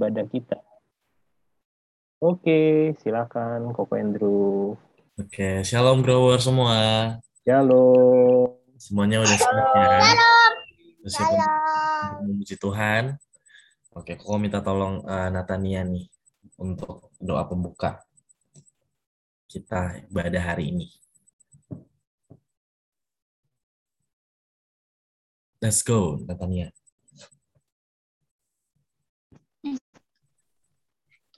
ibadah kita. Oke, silakan Koko Andrew. Oke, shalom grower semua. Shalom. Semuanya udah siap ya? Shalom. Untuk memuji Tuhan. Oke, Koko minta tolong eh, Natania nih untuk doa pembuka kita ibadah hari ini. Let's go, Natania.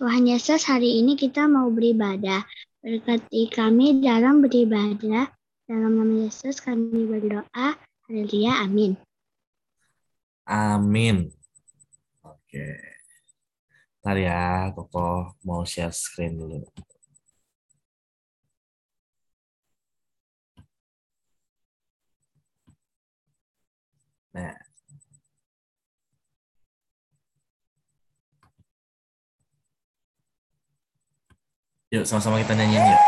Tuhan Yesus, hari ini kita mau beribadah. Berkati kami dalam beribadah. Dalam nama Yesus kami berdoa. Haleluya. Amin. Amin. Oke. Ntar ya, Koko mau share screen dulu. Nah. Yuk, sama-sama kita nyanyiin yuk.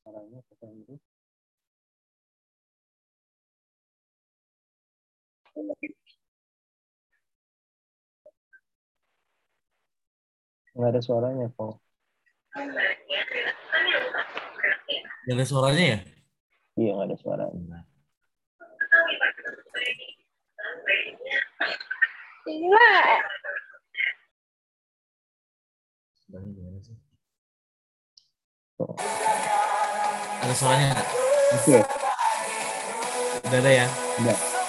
Suaranya Nggak ada suaranya kok. Gak ada suaranya ya? Iya, nggak ada suaranya. Gimana sih? Ada suaranya nggak? Oke, Udah ada ya? udah.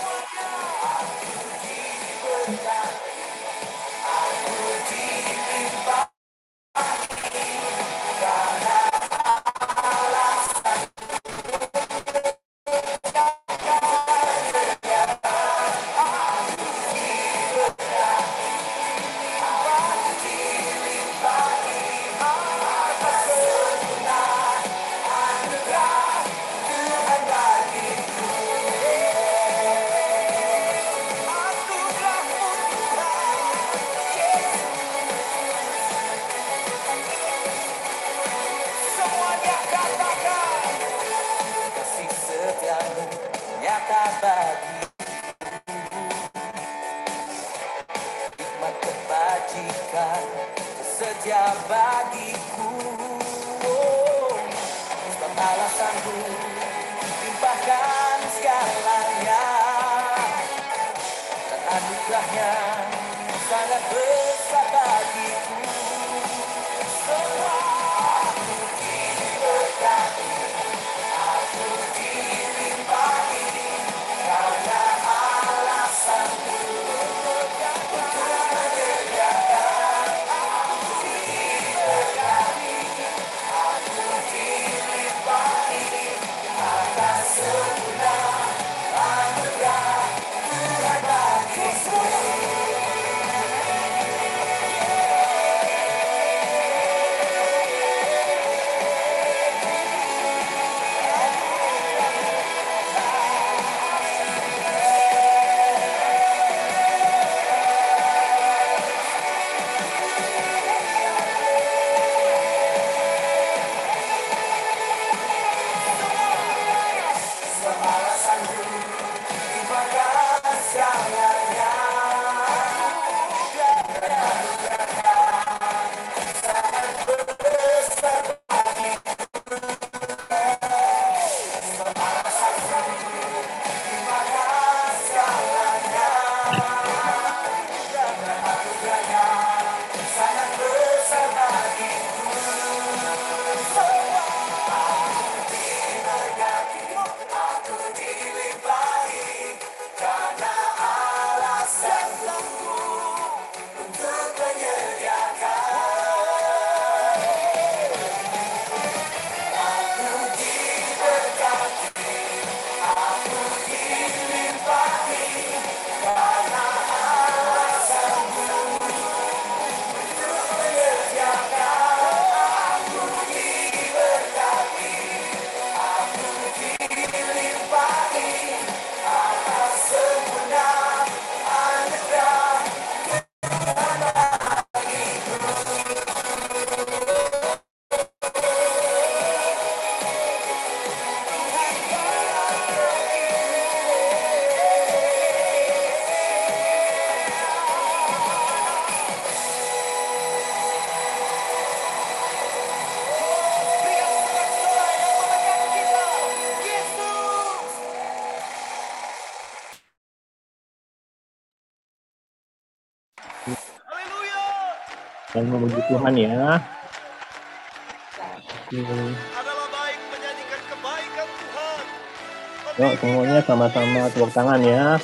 yang memuji Tuhan ya. Yuk semuanya sama-sama tepuk tangan ya.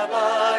Shabbat.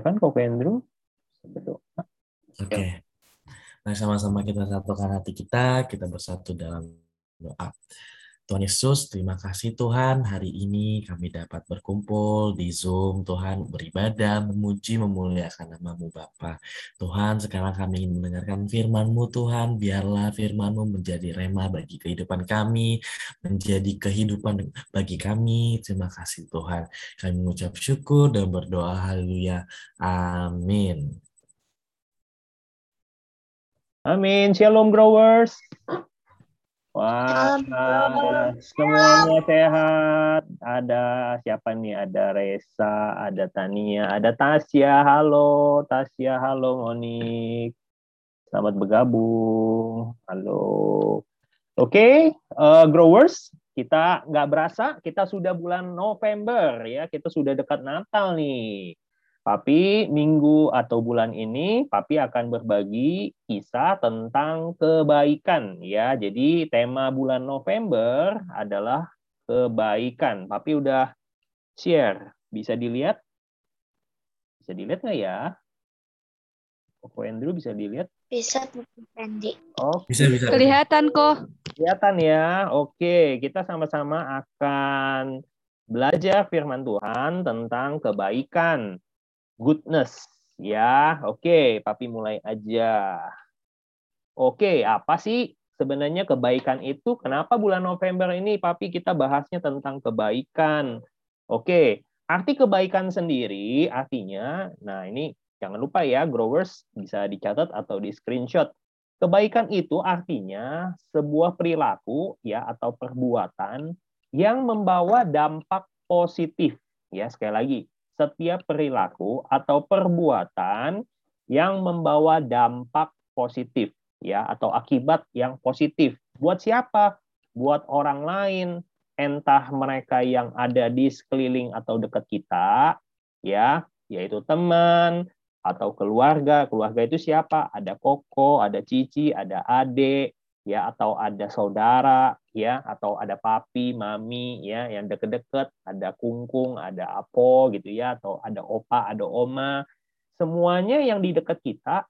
Silakan Koko Andrew. Berdoa. Oke. Nah, sama-sama kita satukan hati kita, kita bersatu dalam doa. Tuhan Yesus, terima kasih Tuhan. Hari ini kami dapat berkumpul di Zoom, Tuhan beribadah, memuji, memuliakan namamu Bapa. Tuhan, sekarang kami ingin mendengarkan firman-Mu Tuhan. Biarlah firman-Mu menjadi rema bagi kehidupan kami, menjadi kehidupan bagi kami. Terima kasih Tuhan. Kami mengucap syukur dan berdoa. Haleluya. Amin. Amin. Shalom growers. Wah, semuanya sehat. Ada siapa nih? Ada Resa, ada Tania, ada Tasya. Halo, Tasya. Halo, Monik. Selamat bergabung. Halo. Oke, eh, growers, kita nggak berasa kita sudah bulan November ya. Kita sudah dekat Natal nih. Papi minggu atau bulan ini Papi akan berbagi kisah tentang kebaikan ya. Jadi tema bulan November adalah kebaikan. Papi udah share. Bisa dilihat? Bisa dilihat nggak ya? Koko Andrew bisa dilihat? Bisa Randy. Oh, Bisa, bisa. Kelihatan kok. kelihatan ya. Oke, kita sama-sama akan belajar firman Tuhan tentang kebaikan, goodness. Ya, oke, Papi mulai aja. Oke, apa sih sebenarnya kebaikan itu? Kenapa bulan November ini, Papi, kita bahasnya tentang kebaikan? Oke, arti kebaikan sendiri artinya, nah ini jangan lupa ya, growers bisa dicatat atau di screenshot. Kebaikan itu artinya sebuah perilaku ya atau perbuatan yang membawa dampak positif. Ya, sekali lagi, setiap perilaku atau perbuatan yang membawa dampak positif ya atau akibat yang positif. Buat siapa? Buat orang lain, entah mereka yang ada di sekeliling atau dekat kita, ya, yaitu teman atau keluarga. Keluarga itu siapa? Ada koko, ada cici, ada adik, ya, atau ada saudara, ya, atau ada papi, mami, ya, yang deket-deket, ada kungkung, ada apo, gitu ya, atau ada opa, ada oma. Semuanya yang di dekat kita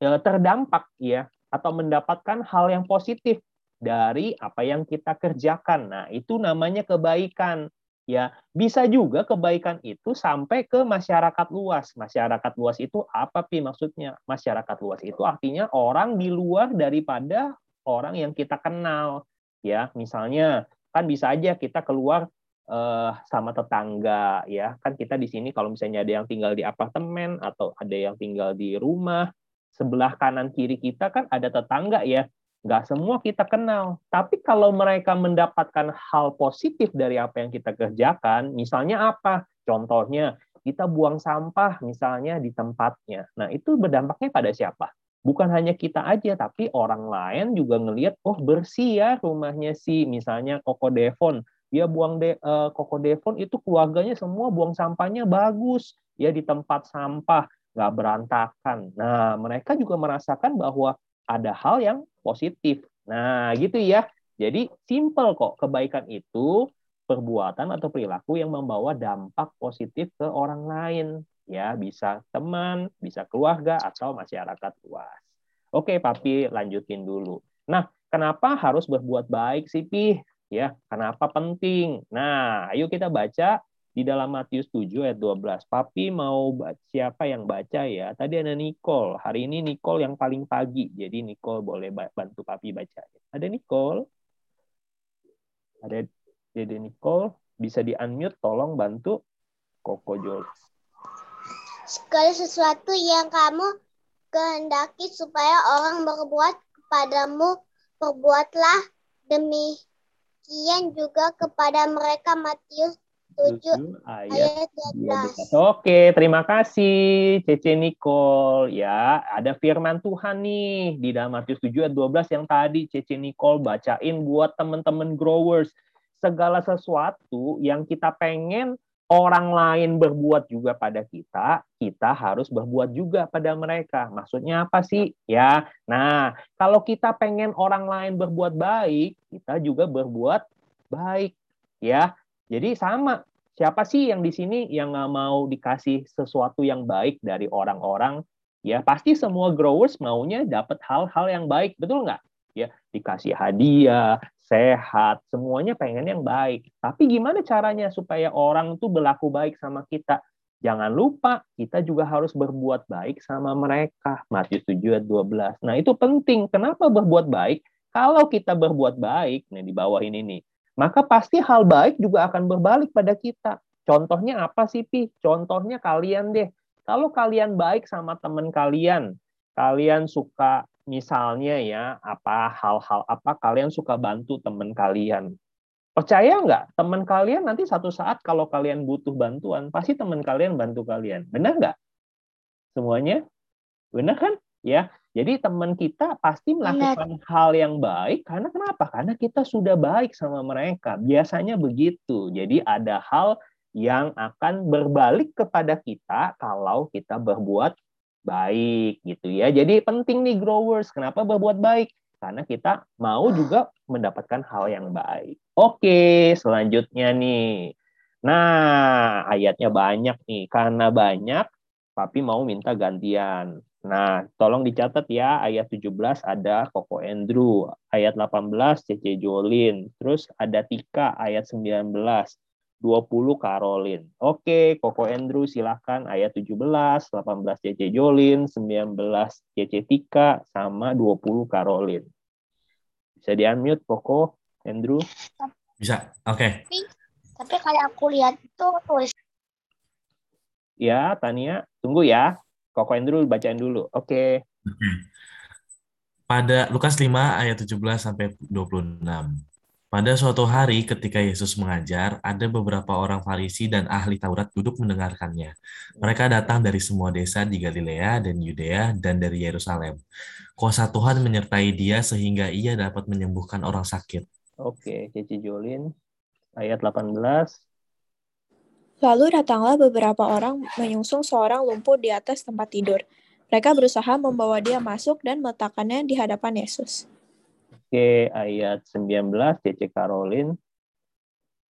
eh, terdampak, ya, atau mendapatkan hal yang positif dari apa yang kita kerjakan. Nah, itu namanya kebaikan. Ya, bisa juga kebaikan itu sampai ke masyarakat luas. Masyarakat luas itu apa pi maksudnya? Masyarakat luas itu artinya orang di luar daripada orang yang kita kenal. Ya, misalnya kan bisa aja kita keluar eh, sama tetangga ya. Kan kita di sini kalau misalnya ada yang tinggal di apartemen atau ada yang tinggal di rumah, sebelah kanan kiri kita kan ada tetangga ya nggak semua kita kenal. Tapi kalau mereka mendapatkan hal positif dari apa yang kita kerjakan, misalnya apa? Contohnya, kita buang sampah misalnya di tempatnya. Nah, itu berdampaknya pada siapa? Bukan hanya kita aja, tapi orang lain juga ngelihat, oh bersih ya rumahnya si misalnya Koko Devon. Dia buang de, eh, Koko Devon itu keluarganya semua buang sampahnya bagus ya di tempat sampah, nggak berantakan. Nah, mereka juga merasakan bahwa ada hal yang positif. Nah, gitu ya. Jadi simple kok kebaikan itu perbuatan atau perilaku yang membawa dampak positif ke orang lain. Ya, bisa teman, bisa keluarga atau masyarakat luas. Oke, Papi lanjutin dulu. Nah, kenapa harus berbuat baik sih, Pi? Ya, kenapa penting? Nah, ayo kita baca di dalam Matius 7 ayat 12. Papi mau baca, siapa yang baca ya? Tadi ada Nicole. Hari ini Nicole yang paling pagi. Jadi Nicole boleh bantu Papi baca. Ada Nicole? Ada Dede Nicole. Bisa di-unmute, tolong bantu Koko Jol. Segala sesuatu yang kamu kehendaki supaya orang berbuat kepadamu, perbuatlah demi Demikian juga kepada mereka Matius 7 Tujuh ayat ayat 12. 12. Oke, terima kasih Cece Nicole. Ya, ada firman Tuhan nih di dalam Matius 7 ayat 12 yang tadi Cece Nicole bacain buat teman-teman growers. Segala sesuatu yang kita pengen orang lain berbuat juga pada kita, kita harus berbuat juga pada mereka. Maksudnya apa sih? Ya, nah kalau kita pengen orang lain berbuat baik, kita juga berbuat baik. Ya, jadi sama. Siapa sih yang di sini yang nggak mau dikasih sesuatu yang baik dari orang-orang? Ya pasti semua growers maunya dapat hal-hal yang baik, betul nggak? Ya dikasih hadiah, sehat, semuanya pengen yang baik. Tapi gimana caranya supaya orang tuh berlaku baik sama kita? Jangan lupa kita juga harus berbuat baik sama mereka. Matius 7 ayat 12. Nah, itu penting. Kenapa berbuat baik? Kalau kita berbuat baik, nih di bawah ini nih, maka pasti hal baik juga akan berbalik pada kita. Contohnya apa sih, Pi? Contohnya kalian deh. Kalau kalian baik sama teman kalian, kalian suka misalnya ya, apa hal-hal apa kalian suka bantu teman kalian. Percaya nggak? Teman kalian nanti satu saat kalau kalian butuh bantuan, pasti teman kalian bantu kalian. Benar nggak? Semuanya? Benar kan? Ya. Jadi teman kita pasti melakukan hal yang baik karena kenapa? Karena kita sudah baik sama mereka. Biasanya begitu. Jadi ada hal yang akan berbalik kepada kita kalau kita berbuat baik gitu ya. Jadi penting nih growers, kenapa berbuat baik? Karena kita mau juga mendapatkan hal yang baik. Oke, selanjutnya nih. Nah, ayatnya banyak nih. Karena banyak, Papi mau minta gantian. Nah, tolong dicatat ya, ayat 17 ada Koko Andrew, ayat 18 Cece Jolin, terus ada Tika ayat 19, 20 Caroline. Oke, Koko Andrew silahkan ayat 17, 18 Cece Jolin, 19 Cece Tika, sama 20 Caroline. Bisa di-unmute Koko Andrew? Bisa, oke. Tapi kalau aku lihat itu tulis Ya, Tania, tunggu ya. Koko Andrew bacain dulu. Oke. Oke. Pada Lukas 5 ayat 17 sampai 26. Pada suatu hari ketika Yesus mengajar, ada beberapa orang Farisi dan ahli Taurat duduk mendengarkannya. Mereka datang dari semua desa di Galilea dan Yudea dan dari Yerusalem. Kuasa Tuhan menyertai dia sehingga ia dapat menyembuhkan orang sakit. Oke, Cici Jolin ayat 18. Lalu datanglah beberapa orang menyungsung seorang lumpuh di atas tempat tidur. Mereka berusaha membawa dia masuk dan meletakkannya di hadapan Yesus. Oke, ayat 19 CC Caroline.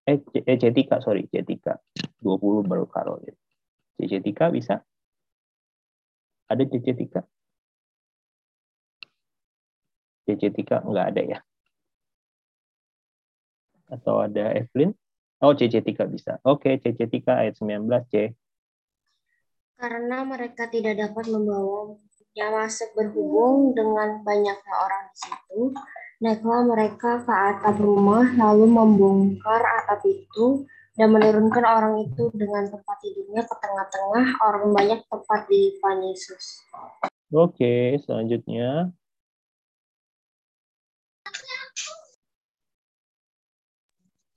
Eh, C- eh Cetika, sorry, Cetika. 20 baru Caroline. CC Tika bisa? Ada CC Tika? CC Tika nggak ada ya? Atau ada Evelyn? Oh, CC Tika bisa. Oke, CC Tika ayat 19 C. karena mereka tidak dapat membawanya masuk berhubung dengan banyaknya orang di situ. Naiklah mereka ke atap rumah, lalu membongkar atap itu dan menurunkan orang itu dengan tempat tidurnya ke tengah-tengah orang banyak tempat di depan Yesus. Oke, selanjutnya.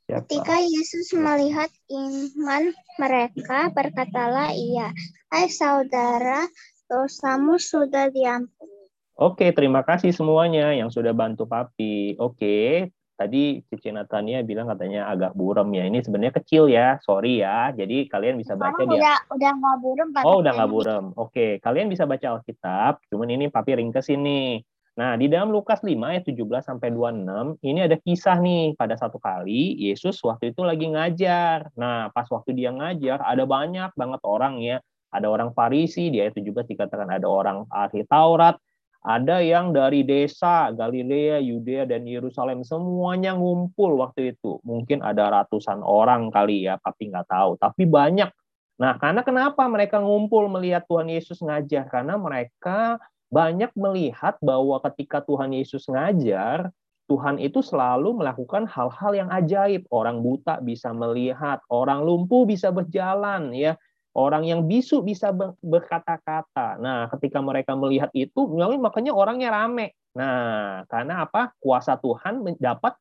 Siapa? Ketika Yesus melihat iman mereka, berkatalah ia, Hai saudara, dosamu sudah diampuni. Oke, terima kasih semuanya yang sudah bantu Papi. Oke, tadi Cici Natania bilang katanya agak buram ya. Ini sebenarnya kecil ya, sorry ya. Jadi kalian bisa baca Sekarang di udah udah nggak burem Pak. Oh, udah nggak buram. Oke, kalian bisa baca Alkitab. Cuman ini Papi ringkesin nih. Nah, di dalam Lukas 5 ayat 17 sampai 26, ini ada kisah nih pada satu kali Yesus waktu itu lagi ngajar. Nah, pas waktu dia ngajar ada banyak banget orang ya. Ada orang Farisi, di ayat 17 dikatakan ada orang ahli Taurat, ada yang dari desa Galilea, Yudea dan Yerusalem semuanya ngumpul waktu itu. Mungkin ada ratusan orang kali ya, tapi nggak tahu. Tapi banyak. Nah, karena kenapa mereka ngumpul melihat Tuhan Yesus ngajar? Karena mereka banyak melihat bahwa ketika Tuhan Yesus ngajar, Tuhan itu selalu melakukan hal-hal yang ajaib. Orang buta bisa melihat, orang lumpuh bisa berjalan, ya. Orang yang bisu bisa ber- berkata-kata. Nah, ketika mereka melihat itu, makanya orangnya rame. Nah, karena apa? Kuasa Tuhan dapat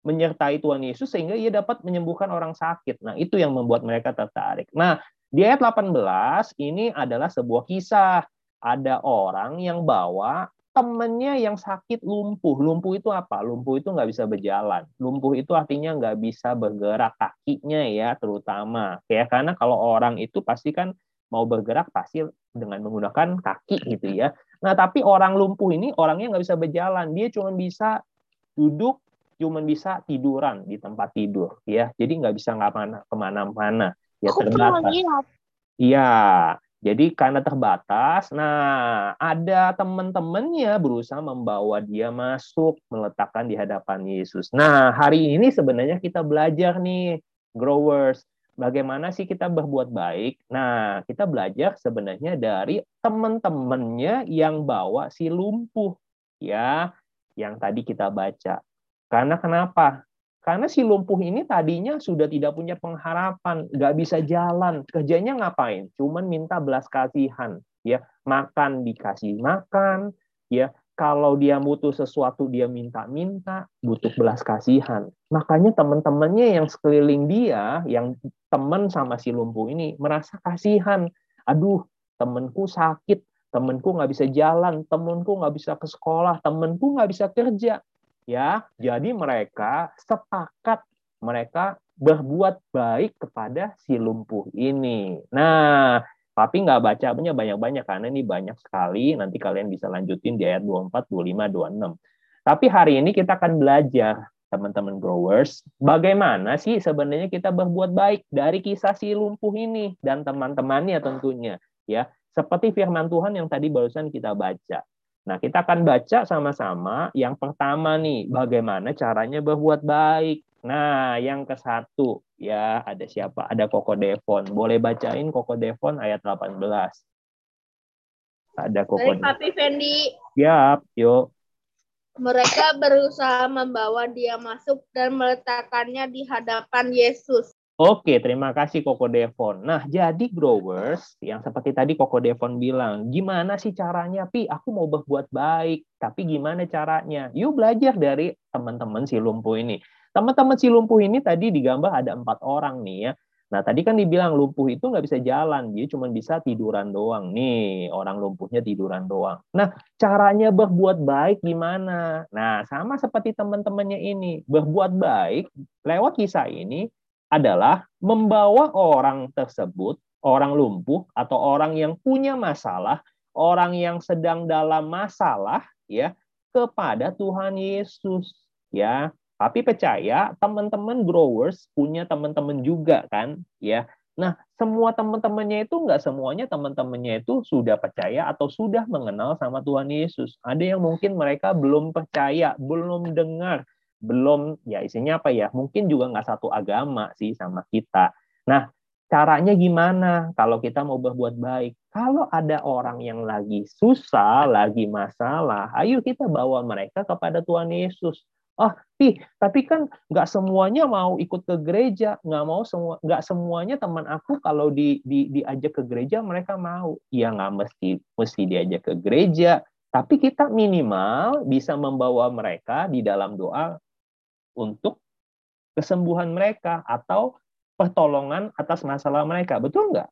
menyertai Tuhan Yesus sehingga ia dapat menyembuhkan orang sakit. Nah, itu yang membuat mereka tertarik. Nah, di ayat 18 ini adalah sebuah kisah. Ada orang yang bawa temennya yang sakit lumpuh. Lumpuh itu apa? Lumpuh itu nggak bisa berjalan. Lumpuh itu artinya nggak bisa bergerak kakinya ya, terutama. Ya, karena kalau orang itu pasti kan mau bergerak pasti dengan menggunakan kaki gitu ya. Nah, tapi orang lumpuh ini orangnya nggak bisa berjalan. Dia cuma bisa duduk, cuma bisa tiduran di tempat tidur ya. Jadi nggak bisa nggak ke mana-mana. Ya terbatas. Iya, jadi karena terbatas, nah ada teman-temannya berusaha membawa dia masuk, meletakkan di hadapan Yesus. Nah, hari ini sebenarnya kita belajar nih, growers, bagaimana sih kita berbuat baik? Nah, kita belajar sebenarnya dari teman-temannya yang bawa si lumpuh, ya, yang tadi kita baca. Karena kenapa? Karena si lumpuh ini tadinya sudah tidak punya pengharapan, nggak bisa jalan. Kerjanya ngapain? Cuman minta belas kasihan. ya Makan dikasih makan, ya kalau dia butuh sesuatu dia minta-minta, butuh belas kasihan. Makanya teman-temannya yang sekeliling dia, yang teman sama si lumpuh ini merasa kasihan. Aduh, temanku sakit, temanku nggak bisa jalan, temanku nggak bisa ke sekolah, temanku nggak bisa kerja ya jadi mereka sepakat. Mereka berbuat baik kepada si lumpuh ini. Nah tapi nggak baca punya banyak-banyak karena ini banyak sekali. Nanti kalian bisa lanjutin di ayat 24, 25, 26 tapi hari ini kita akan belajar teman-teman growers bagaimana sih sebenarnya kita berbuat baik dari kisah si lumpuh ini dan teman-temannya tentunya ya. Seperti firman Tuhan yang tadi barusan kita baca Nah, kita akan baca sama-sama. Yang pertama nih, bagaimana caranya berbuat baik. Nah, yang ke satu, ya ada siapa? Ada Koko Devon. Boleh bacain Koko Devon ayat 18. Ada Koko Dari Papi Fendi. Siap, yuk. Mereka berusaha membawa dia masuk dan meletakkannya di hadapan Yesus. Oke, terima kasih Koko Devon. Nah, jadi growers, yang seperti tadi Koko Devon bilang, gimana sih caranya, Pi? Aku mau berbuat baik, tapi gimana caranya? Yuk belajar dari teman-teman si lumpuh ini. Teman-teman si lumpuh ini tadi digambar ada empat orang nih ya. Nah, tadi kan dibilang lumpuh itu nggak bisa jalan, dia cuma bisa tiduran doang. Nih, orang lumpuhnya tiduran doang. Nah, caranya berbuat baik gimana? Nah, sama seperti teman-temannya ini. Berbuat baik lewat kisah ini, adalah membawa orang tersebut, orang lumpuh atau orang yang punya masalah, orang yang sedang dalam masalah ya kepada Tuhan Yesus ya. Tapi percaya teman-teman growers punya teman-teman juga kan ya. Nah, semua teman-temannya itu enggak semuanya teman-temannya itu sudah percaya atau sudah mengenal sama Tuhan Yesus. Ada yang mungkin mereka belum percaya, belum dengar, belum ya isinya apa ya? Mungkin juga nggak satu agama sih sama kita. Nah caranya gimana kalau kita mau berbuat baik? Kalau ada orang yang lagi susah lagi masalah ayo kita bawa mereka kepada Tuhan Yesus. Ah ih tapi kan nggak semuanya mau ikut ke gereja. Nggak mau semua nggak semuanya teman aku kalau di, di diajak ke gereja mereka mau. Ya nggak mesti mesti diajak ke gereja. Tapi kita minimal bisa membawa mereka di dalam doa untuk kesembuhan mereka atau pertolongan atas masalah mereka. Betul nggak?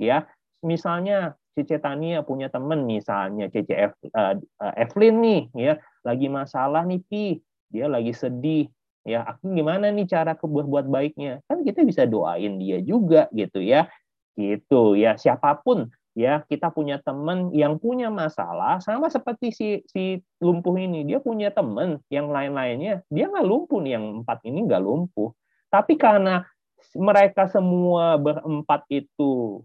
Ya, misalnya Cece Tania punya teman misalnya uh, Evelyn nih ya lagi masalah nih Pi dia lagi sedih ya aku gimana nih cara berbuat baiknya kan kita bisa doain dia juga gitu ya gitu ya siapa pun ya kita punya teman yang punya masalah sama seperti si si lumpuh ini. Dia punya teman yang lain-lainnya dia nggak lumpuh nih yang empat ini nggak lumpuh. Tapi karena mereka semua berempat itu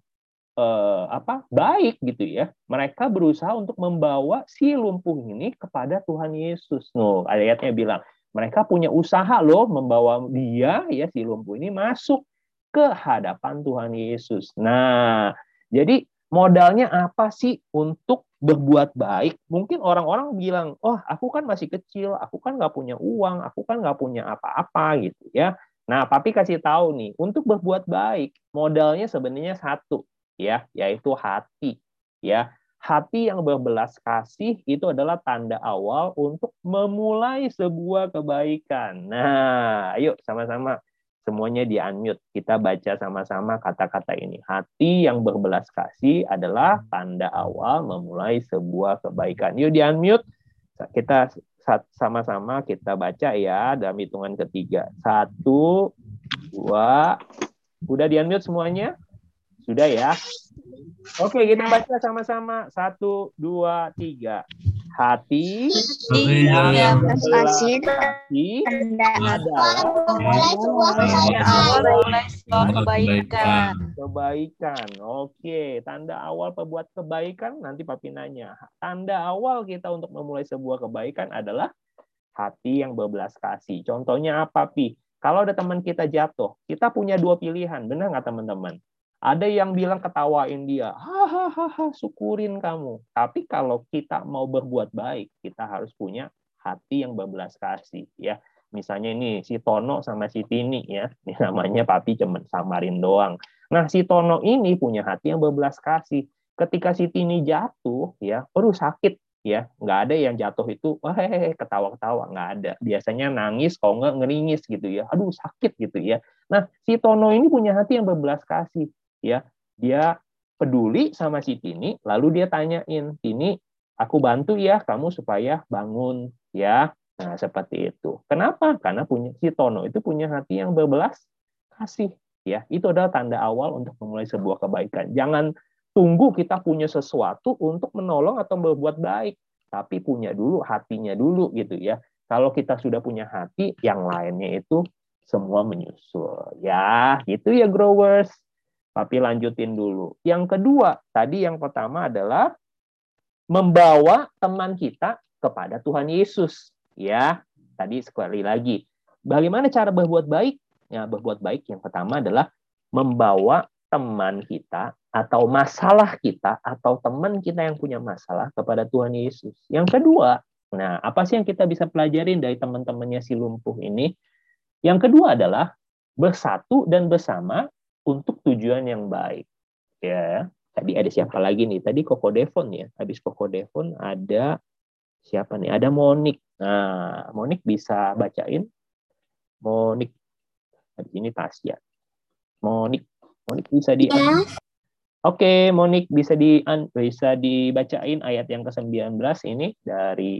eh, apa baik gitu ya mereka berusaha untuk membawa si lumpuh ini kepada Tuhan Yesus. No ayatnya bilang mereka punya usaha loh membawa dia ya si lumpuh ini masuk ke hadapan Tuhan Yesus. Nah jadi modalnya apa sih untuk berbuat baik? Mungkin orang-orang bilang, oh aku kan masih kecil, aku kan nggak punya uang, aku kan nggak punya apa-apa gitu ya. Nah, papi kasih tahu nih, untuk berbuat baik modalnya sebenarnya satu ya, yaitu hati ya. hati yang berbelas kasih itu adalah tanda awal untuk memulai sebuah kebaikan. Nah, ayo sama-sama semuanya di unmute. Kita baca sama-sama kata-kata ini. Hati yang berbelas kasih adalah tanda awal memulai sebuah kebaikan. Yuk di unmute. Kita sama-sama kita baca ya dalam hitungan ketiga. Satu, dua, udah di unmute semuanya? Sudah ya? Oke, kita baca sama-sama. Satu, dua, tiga. Hati Iya. yang Belas berbelas kasih kasih tanda adalah Mulai sebuah kebaikan. mulai sebuah kebaikan. kebaikan. Oke, tanda awal pembuat kebaikan nanti papi nanya. Tanda awal kita untuk memulai sebuah kebaikan adalah hati yang berbelas kasih. Contohnya apa, Pi? Kalau ada teman kita jatuh, kita punya dua pilihan, benar nggak teman-teman? Ada yang bilang ketawain dia, hahaha, syukurin kamu. Tapi kalau kita mau berbuat baik, kita harus punya hati yang berbelas kasih, ya. Misalnya ini si Tono sama si Tini ya, ini namanya papi cuman samarin doang. Nah, si Tono ini punya hati yang berbelas kasih. Ketika si Tini jatuh, ya, perlu sakit, ya, nggak ada yang jatuh itu, wah ketawa-ketawa, nggak ada. Biasanya nangis, kalau nggak ngeringis gitu ya, aduh sakit gitu ya. Nah, si Tono ini punya hati yang berbelas kasih, ya. Dia peduli sama si Tini, lalu dia tanyain, Tini, aku bantu ya kamu supaya bangun, ya. Nah, seperti itu. Kenapa? Karena punya si Tono itu punya hati yang berbelas kasih, ya. Itu adalah tanda awal untuk memulai sebuah kebaikan. Jangan tunggu kita punya sesuatu untuk menolong atau berbuat baik, tapi punya dulu hatinya dulu gitu ya. Kalau kita sudah punya hati, yang lainnya itu semua menyusul. Ya, gitu ya growers. Tapi lanjutin dulu. Yang kedua, tadi yang pertama adalah membawa teman kita kepada Tuhan Yesus. Ya, tadi sekali lagi. Bagaimana cara berbuat baik? Ya, berbuat baik yang pertama adalah membawa teman kita atau masalah kita atau teman kita yang punya masalah kepada Tuhan Yesus. Yang kedua, nah apa sih yang kita bisa pelajarin dari teman-temannya si lumpuh ini? Yang kedua adalah bersatu dan bersama untuk tujuan yang baik. Ya, tadi ada siapa lagi nih? Tadi Koko Devon ya. Habis Koko Devon ada siapa nih? Ada Monik. Nah, Monik bisa bacain. Monik. Ini Tasya. Monik. Monik bisa di Oke, Monik bisa di bisa dibacain ayat yang ke-19 ini dari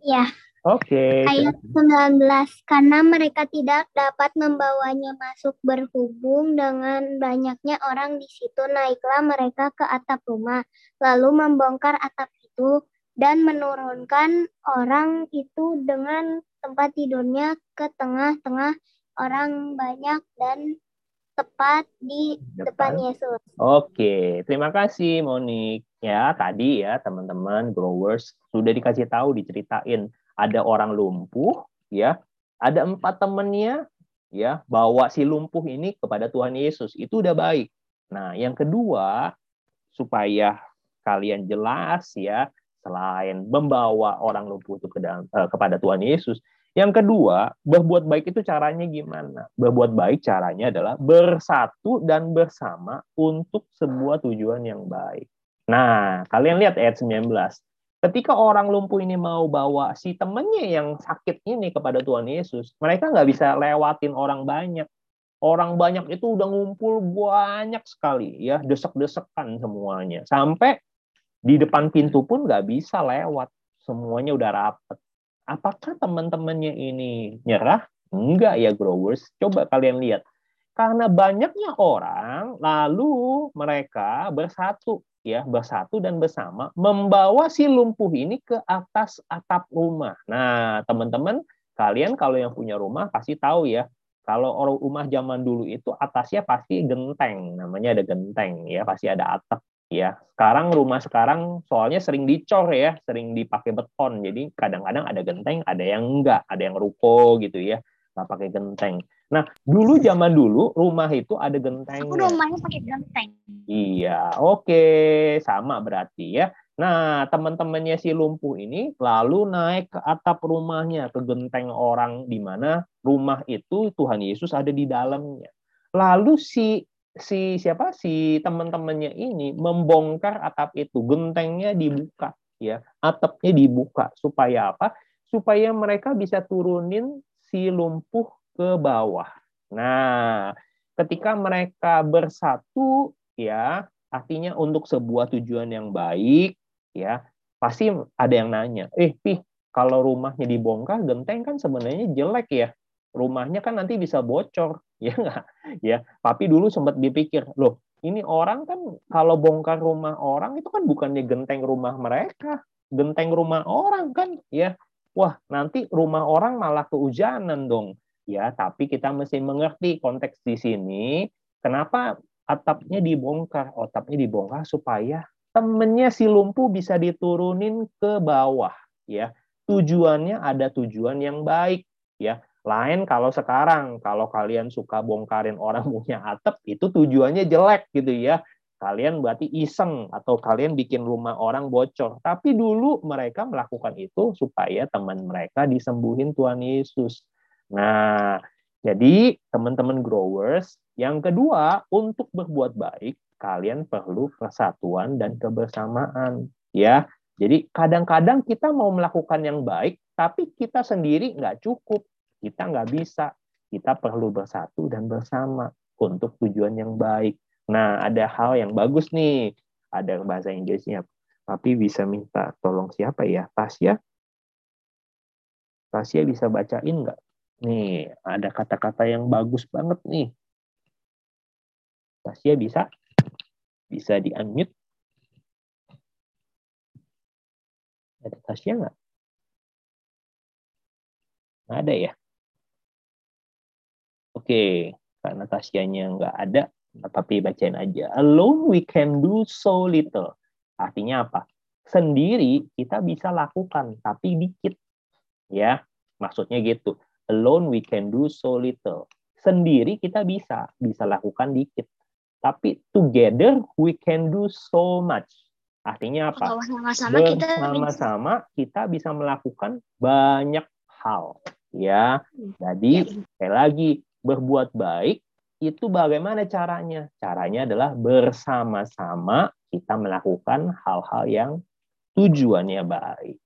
Ya, Oke. ayat 19. Karena mereka tidak dapat membawanya masuk berhubung dengan banyaknya orang di situ, naiklah mereka ke atap rumah, lalu membongkar atap itu dan menurunkan orang itu dengan tempat tidurnya ke tengah-tengah orang banyak dan tepat di depan Yesus. Oke, terima kasih Monik. Ya, tadi ya teman-teman growers sudah dikasih tahu diceritain ada orang lumpuh ya, ada empat temennya ya bawa si lumpuh ini kepada Tuhan Yesus. Itu udah baik. Nah, yang kedua supaya kalian jelas ya selain membawa orang lumpuh itu ke dalam, eh, kepada Tuhan Yesus, yang kedua, berbuat baik itu caranya gimana? Berbuat baik caranya adalah bersatu dan bersama untuk sebuah tujuan yang baik. Nah, kalian lihat ayat 19. Ketika orang lumpuh ini mau bawa si temennya yang sakit ini kepada Tuhan Yesus, mereka nggak bisa lewatin orang banyak. Orang banyak itu udah ngumpul banyak sekali, ya desek-desekan semuanya. Sampai di depan pintu pun nggak bisa lewat. Semuanya udah rapet. Apakah teman-temannya ini nyerah? Enggak ya growers. Coba kalian lihat. Karena banyaknya orang, lalu mereka bersatu ya bersatu dan bersama membawa si lumpuh ini ke atas atap rumah. Nah, teman-teman, kalian kalau yang punya rumah pasti tahu ya, kalau orang rumah zaman dulu itu atasnya pasti genteng, namanya ada genteng ya, pasti ada atap ya. Sekarang rumah sekarang soalnya sering dicor ya, sering dipakai beton. Jadi kadang-kadang ada genteng, ada yang enggak, ada yang ruko gitu ya, nggak pakai genteng. Nah, dulu zaman dulu rumah itu ada gentengnya. Aku rumahnya pakai genteng. Iya, oke, sama berarti ya. Nah, teman-temannya si lumpuh ini lalu naik ke atap rumahnya, ke genteng orang di mana rumah itu Tuhan Yesus ada di dalamnya. Lalu si si siapa si teman-temannya ini membongkar atap itu, gentengnya dibuka ya, atapnya dibuka supaya apa? Supaya mereka bisa turunin si lumpuh ke bawah. Nah, ketika mereka bersatu ya, artinya untuk sebuah tujuan yang baik ya, pasti ada yang nanya, "Eh, Pih, kalau rumahnya dibongkar, genteng kan sebenarnya jelek ya. Rumahnya kan nanti bisa bocor, ya enggak? Ya, tapi dulu sempat dipikir, loh, ini orang kan kalau bongkar rumah orang itu kan bukannya genteng rumah mereka, genteng rumah orang kan, ya. Wah, nanti rumah orang malah kehujanan dong. Ya, tapi kita mesti mengerti konteks di sini, kenapa atapnya dibongkar? Atapnya dibongkar supaya temennya si lumpuh bisa diturunin ke bawah, ya. Tujuannya ada tujuan yang baik ya. Lain kalau sekarang kalau kalian suka bongkarin orang punya atap itu tujuannya jelek gitu ya. Kalian berarti iseng atau kalian bikin rumah orang bocor. Tapi dulu mereka melakukan itu supaya teman mereka disembuhin Tuhan Yesus nah jadi teman-teman growers yang kedua untuk berbuat baik kalian perlu persatuan dan kebersamaan ya jadi kadang-kadang kita mau melakukan yang baik, tapi kita sendiri nggak cukup. Kita nggak bisa. Kita perlu bersatu dan bersama untuk tujuan yang baik. Nah, ada hal yang bagus nih. Ada bahasa Inggrisnya. Tapi bisa minta tolong siapa ya? Tasya? Tasya bisa bacain nggak? Nih, ada kata-kata yang bagus banget nih. Tasya bisa? Bisa di-unmute? Ada Tasya nggak? Nggak ada ya? Oke, karena Tasyanya nggak ada, tapi bacain aja. Alone we can do so little. Artinya apa? Sendiri kita bisa lakukan, tapi dikit. Ya, maksudnya gitu. Alone we can do so little. Sendiri kita bisa, bisa lakukan dikit. Tapi together we can do so much. Artinya apa? Bersama-sama kita bisa melakukan banyak hal. Ya, jadi sekali lagi berbuat baik itu bagaimana caranya? Caranya adalah bersama-sama kita melakukan hal-hal yang tujuannya baik.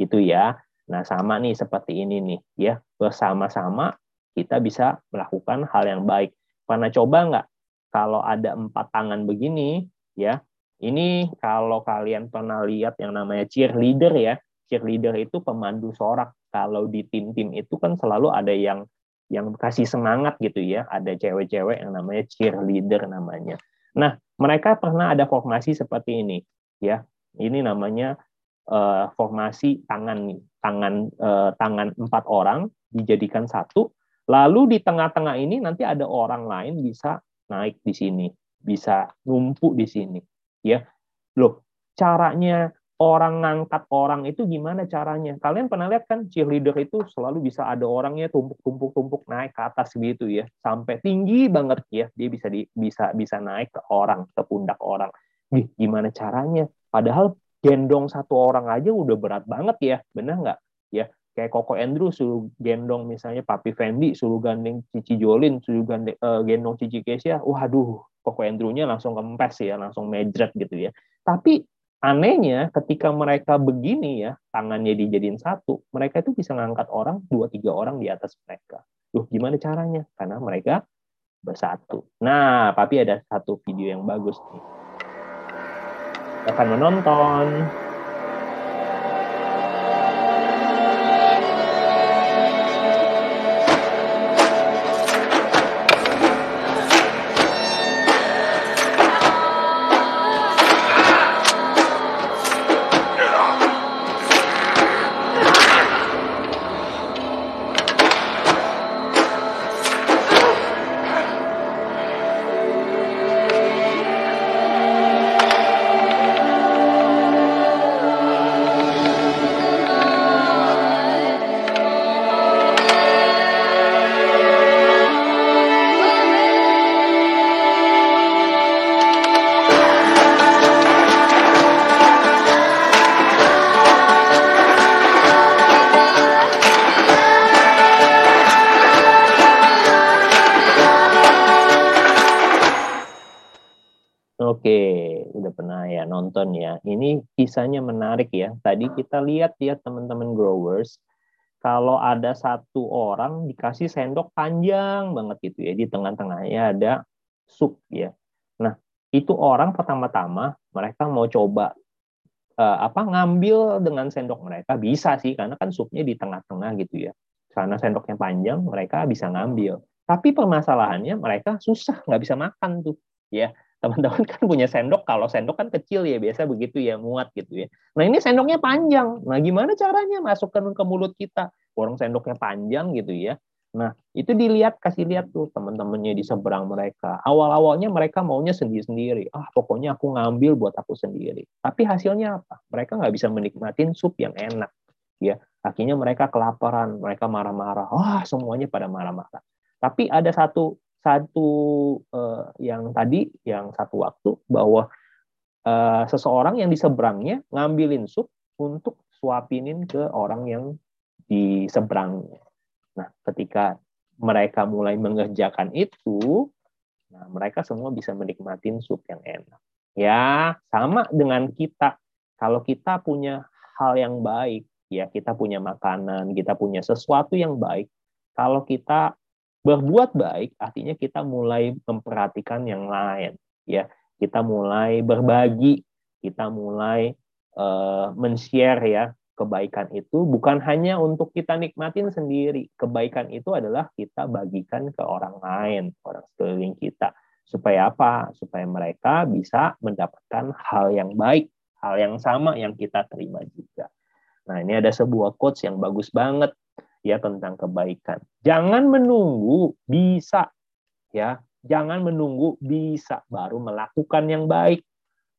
Itu ya. Nah, sama nih seperti ini nih, ya. Bersama-sama kita bisa melakukan hal yang baik. Pernah coba nggak kalau ada empat tangan begini, ya, ini kalau kalian pernah lihat yang namanya cheerleader ya, cheerleader itu pemandu sorak. Kalau di tim-tim itu kan selalu ada yang yang kasih semangat gitu ya. Ada cewek-cewek yang namanya cheerleader namanya. Nah, mereka pernah ada formasi seperti ini ya. Ini namanya uh, formasi tangan tangan uh, tangan empat orang dijadikan satu. Lalu di tengah-tengah ini nanti ada orang lain bisa naik di sini, bisa numpuk di sini ya. Loh caranya orang ngangkat orang itu gimana caranya? Kalian pernah lihat kan cheerleader itu selalu bisa ada orangnya tumpuk-tumpuk-tumpuk naik ke atas gitu ya. Sampai tinggi banget ya. Dia bisa di, bisa bisa naik ke orang ke pundak orang. Gimana caranya? Padahal gendong satu orang aja udah berat banget ya benar nggak ya kayak Koko Andrew suruh gendong misalnya Papi Fendi suruh gandeng Cici Jolin suruh gandeng, uh, gendong Cici Kesia waduh Koko Andrew-nya langsung kempes ya, langsung medret gitu ya. Tapi anehnya ketika mereka begini ya, tangannya dijadiin satu, mereka itu bisa ngangkat orang, dua tiga orang di atas mereka. Loh, gimana caranya? Karena mereka bersatu. Nah, tapi ada satu video yang bagus nih. Akan menonton. Kisahnya menarik ya. Tadi kita lihat ya teman-teman growers, kalau ada satu orang dikasih sendok panjang banget gitu ya, di tengah-tengahnya ada sup ya. Nah, itu orang pertama-tama mereka mau coba eh, apa ngambil dengan sendok mereka bisa sih karena kan supnya di tengah-tengah gitu ya. Karena sendoknya panjang, mereka bisa ngambil. Tapi permasalahannya mereka susah nggak bisa makan tuh ya teman-teman kan punya sendok kalau sendok kan kecil ya biasa begitu ya muat gitu ya. Nah ini sendoknya panjang. Nah gimana caranya masukkan ke mulut kita? Orang sendoknya panjang gitu ya. Nah itu dilihat kasih lihat tuh teman-temannya di seberang mereka. Awal-awalnya mereka maunya sendiri-sendiri. Ah pokoknya aku ngambil buat aku sendiri. Tapi hasilnya apa? Mereka nggak bisa menikmatin sup yang enak ya. Akhirnya mereka kelaparan mereka marah-marah. Wah semuanya pada marah-marah. Tapi ada satu satu uh, yang tadi yang satu waktu bahwa uh, seseorang yang di seberangnya ngambilin sup untuk suapinin ke orang yang di seberangnya. Nah, ketika mereka mulai mengerjakan itu, nah mereka semua bisa menikmati sup yang enak. Ya, sama dengan kita. Kalau kita punya hal yang baik, ya kita punya makanan, kita punya sesuatu yang baik. Kalau kita berbuat baik artinya kita mulai memperhatikan yang lain ya. Kita mulai berbagi kita mulai uh, men-share ya kebaikan itu bukan hanya untuk kita nikmatin sendiri. Kebaikan itu adalah kita bagikan ke orang lain orang sekeliling kita. Supaya apa? Supaya mereka bisa mendapatkan hal yang baik hal yang sama yang kita terima juga. Nah ini ada sebuah quotes yang bagus banget ya tentang kebaikan. Jangan menunggu bisa ya, jangan menunggu bisa baru melakukan yang baik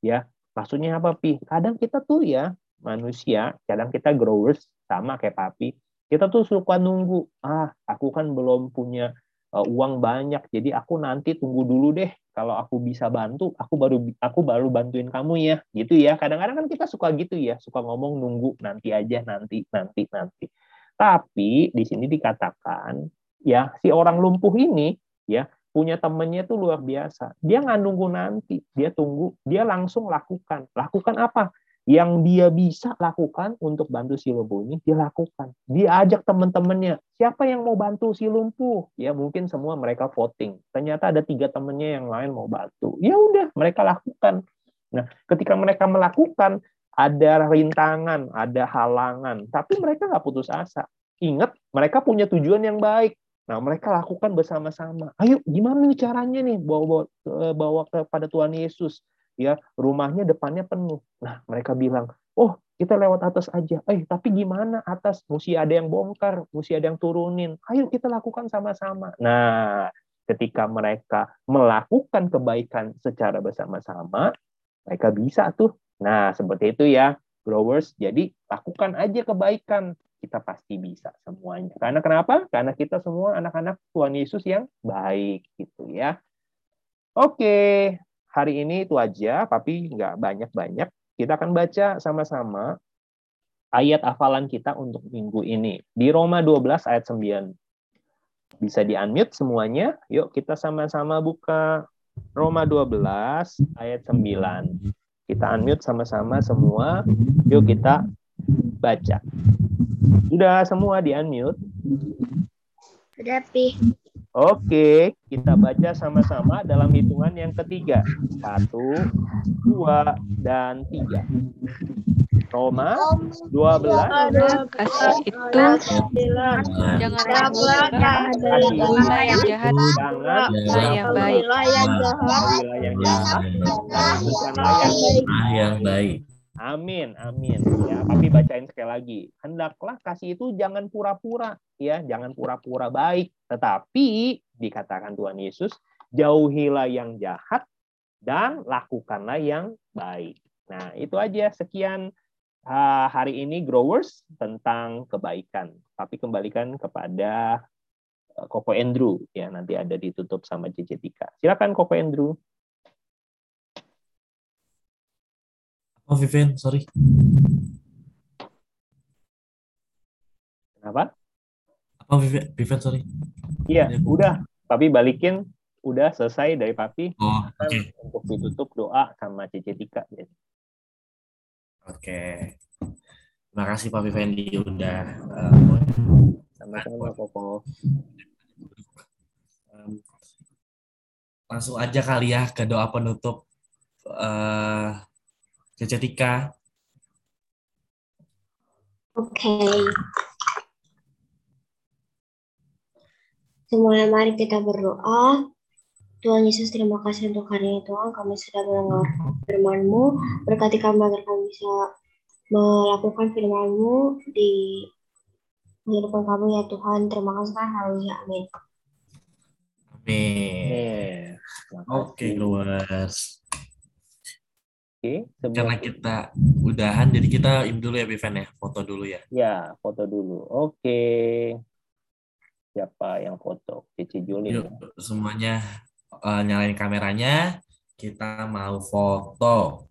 ya. Maksudnya apa pi? Kadang kita tuh ya manusia, kadang kita growers sama kayak papi, kita tuh suka nunggu. Ah, aku kan belum punya uh, uang banyak, jadi aku nanti tunggu dulu deh. Kalau aku bisa bantu, aku baru aku baru bantuin kamu ya, gitu ya. Kadang-kadang kan kita suka gitu ya, suka ngomong nunggu nanti aja, nanti, nanti, nanti. Tapi di sini dikatakan ya si orang lumpuh ini ya punya temennya itu luar biasa. Dia nggak nunggu nanti, dia tunggu, dia langsung lakukan. Lakukan apa? Yang dia bisa lakukan untuk bantu si lumpuh ini, dia lakukan. Dia ajak teman-temannya, siapa yang mau bantu si lumpuh? Ya mungkin semua mereka voting. Ternyata ada tiga temannya yang lain mau bantu. Ya udah, mereka lakukan. Nah, ketika mereka melakukan, ada rintangan, ada halangan, tapi mereka nggak putus asa. Ingat, mereka punya tujuan yang baik. Nah, mereka lakukan bersama-sama. Ayo, gimana nih caranya nih bawa bawa, eh, bawa kepada Tuhan Yesus? Ya, rumahnya depannya penuh. Nah, mereka bilang, oh kita lewat atas aja. Eh, tapi gimana atas? Mesti ada yang bongkar, mesti ada yang turunin. Ayo kita lakukan sama-sama. Nah, ketika mereka melakukan kebaikan secara bersama-sama, mereka bisa tuh Nah, seperti itu ya, growers. Jadi, lakukan aja kebaikan. Kita pasti bisa semuanya. Karena kenapa? Karena kita semua anak-anak Tuhan Yesus yang baik gitu ya. Oke, hari ini itu aja, tapi nggak banyak-banyak. Kita akan baca sama-sama ayat hafalan kita untuk minggu ini. Di Roma 12 ayat 9. Bisa di-unmute semuanya. Yuk kita sama-sama buka Roma 12 ayat 9. Kita unmute sama-sama semua. Yuk kita baca. Sudah semua di unmute? Sudah, Pi. Oke, kita baca sama-sama dalam hitungan yang ketiga. Satu, dua, dan tiga. Roma 12. Kasih itu jangan ragu kasih yang jahat Jangan yang baik. Yang jahat. Ah, yang baik. Amin, amin. Ya, tapi bacain sekali lagi. Hendaklah kasih itu jangan pura-pura, ya, jangan pura-pura baik, tetapi dikatakan Tuhan Yesus, jauhilah yang jahat dan lakukanlah yang baik. Nah, itu aja. Sekian uh, hari ini growers tentang kebaikan. Tapi kembalikan kepada uh, Koko Andrew ya, nanti ada ditutup sama JJ Tika. Silakan Koko Andrew. Oh, Vivian, sorry. Kenapa? Apa Vivian, Vivian sorry. Iya, udah. Tapi balikin udah selesai dari Papi. Oh, Kan oke. Untuk ditutup doa sama Cici Tika. Oke. Terima kasih Pak Fendi udah eh, Sama-sama, Koko. Em, langsung aja kali ya ke doa penutup eh Cece Tika. Oke. Semuanya mari kita berdoa. Tuhan Yesus, terima kasih untuk hari ini Tuhan. Kami sudah mendengar firman-Mu. Berkati kami agar kami bisa melakukan firman-Mu di kehidupan kami ya Tuhan. Terima kasih. Haleluya. Amin. Amin. Oke, growers. Oke, sebelum Karena kita udahan, jadi kita ini dulu ya, Bivan ya, foto dulu ya. Ya, foto dulu. Oke. Siapa yang foto? Cici Julin. Yuk, semuanya eh, nyalain kameranya. Kita mau foto.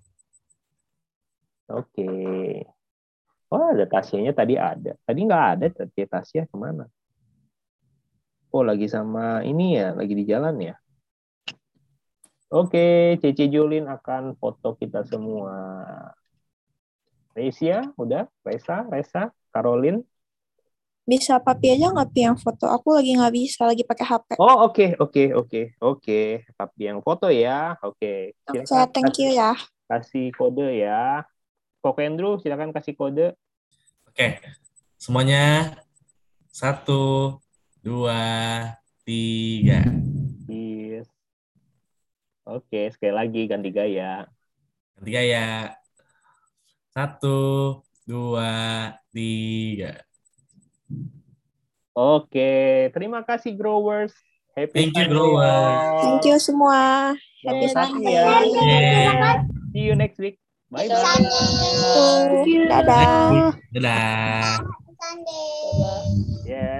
Oke. Oh, ada Tasyanya tadi ada. Tadi nggak ada, tapi Tasya ke mana? Oh, lagi sama ini ya, lagi di jalan ya. Oke, Cici Julin akan foto kita semua. Resia, udah? Resa, Resa, Caroline. Bisa papi aja nggak pi yang foto? Aku lagi nggak bisa, lagi pakai HP. Oh, oke, oke, oke, oke. Papi yang foto ya. Oke. Oke, Silakan thank you ya. kasih kode ya. Koko Andrew, silakan kasih kode. Oke, semuanya satu, dua, tiga. Yes. Oke, sekali lagi ganti gaya. Ganti gaya. Satu, dua, tiga. Oke, terima kasih growers. Happy Thank you, growers. Thank you semua. Happy Sunday. ya. Yeah. See you next week. Bye bye. Dadah. Dadah. Sunday.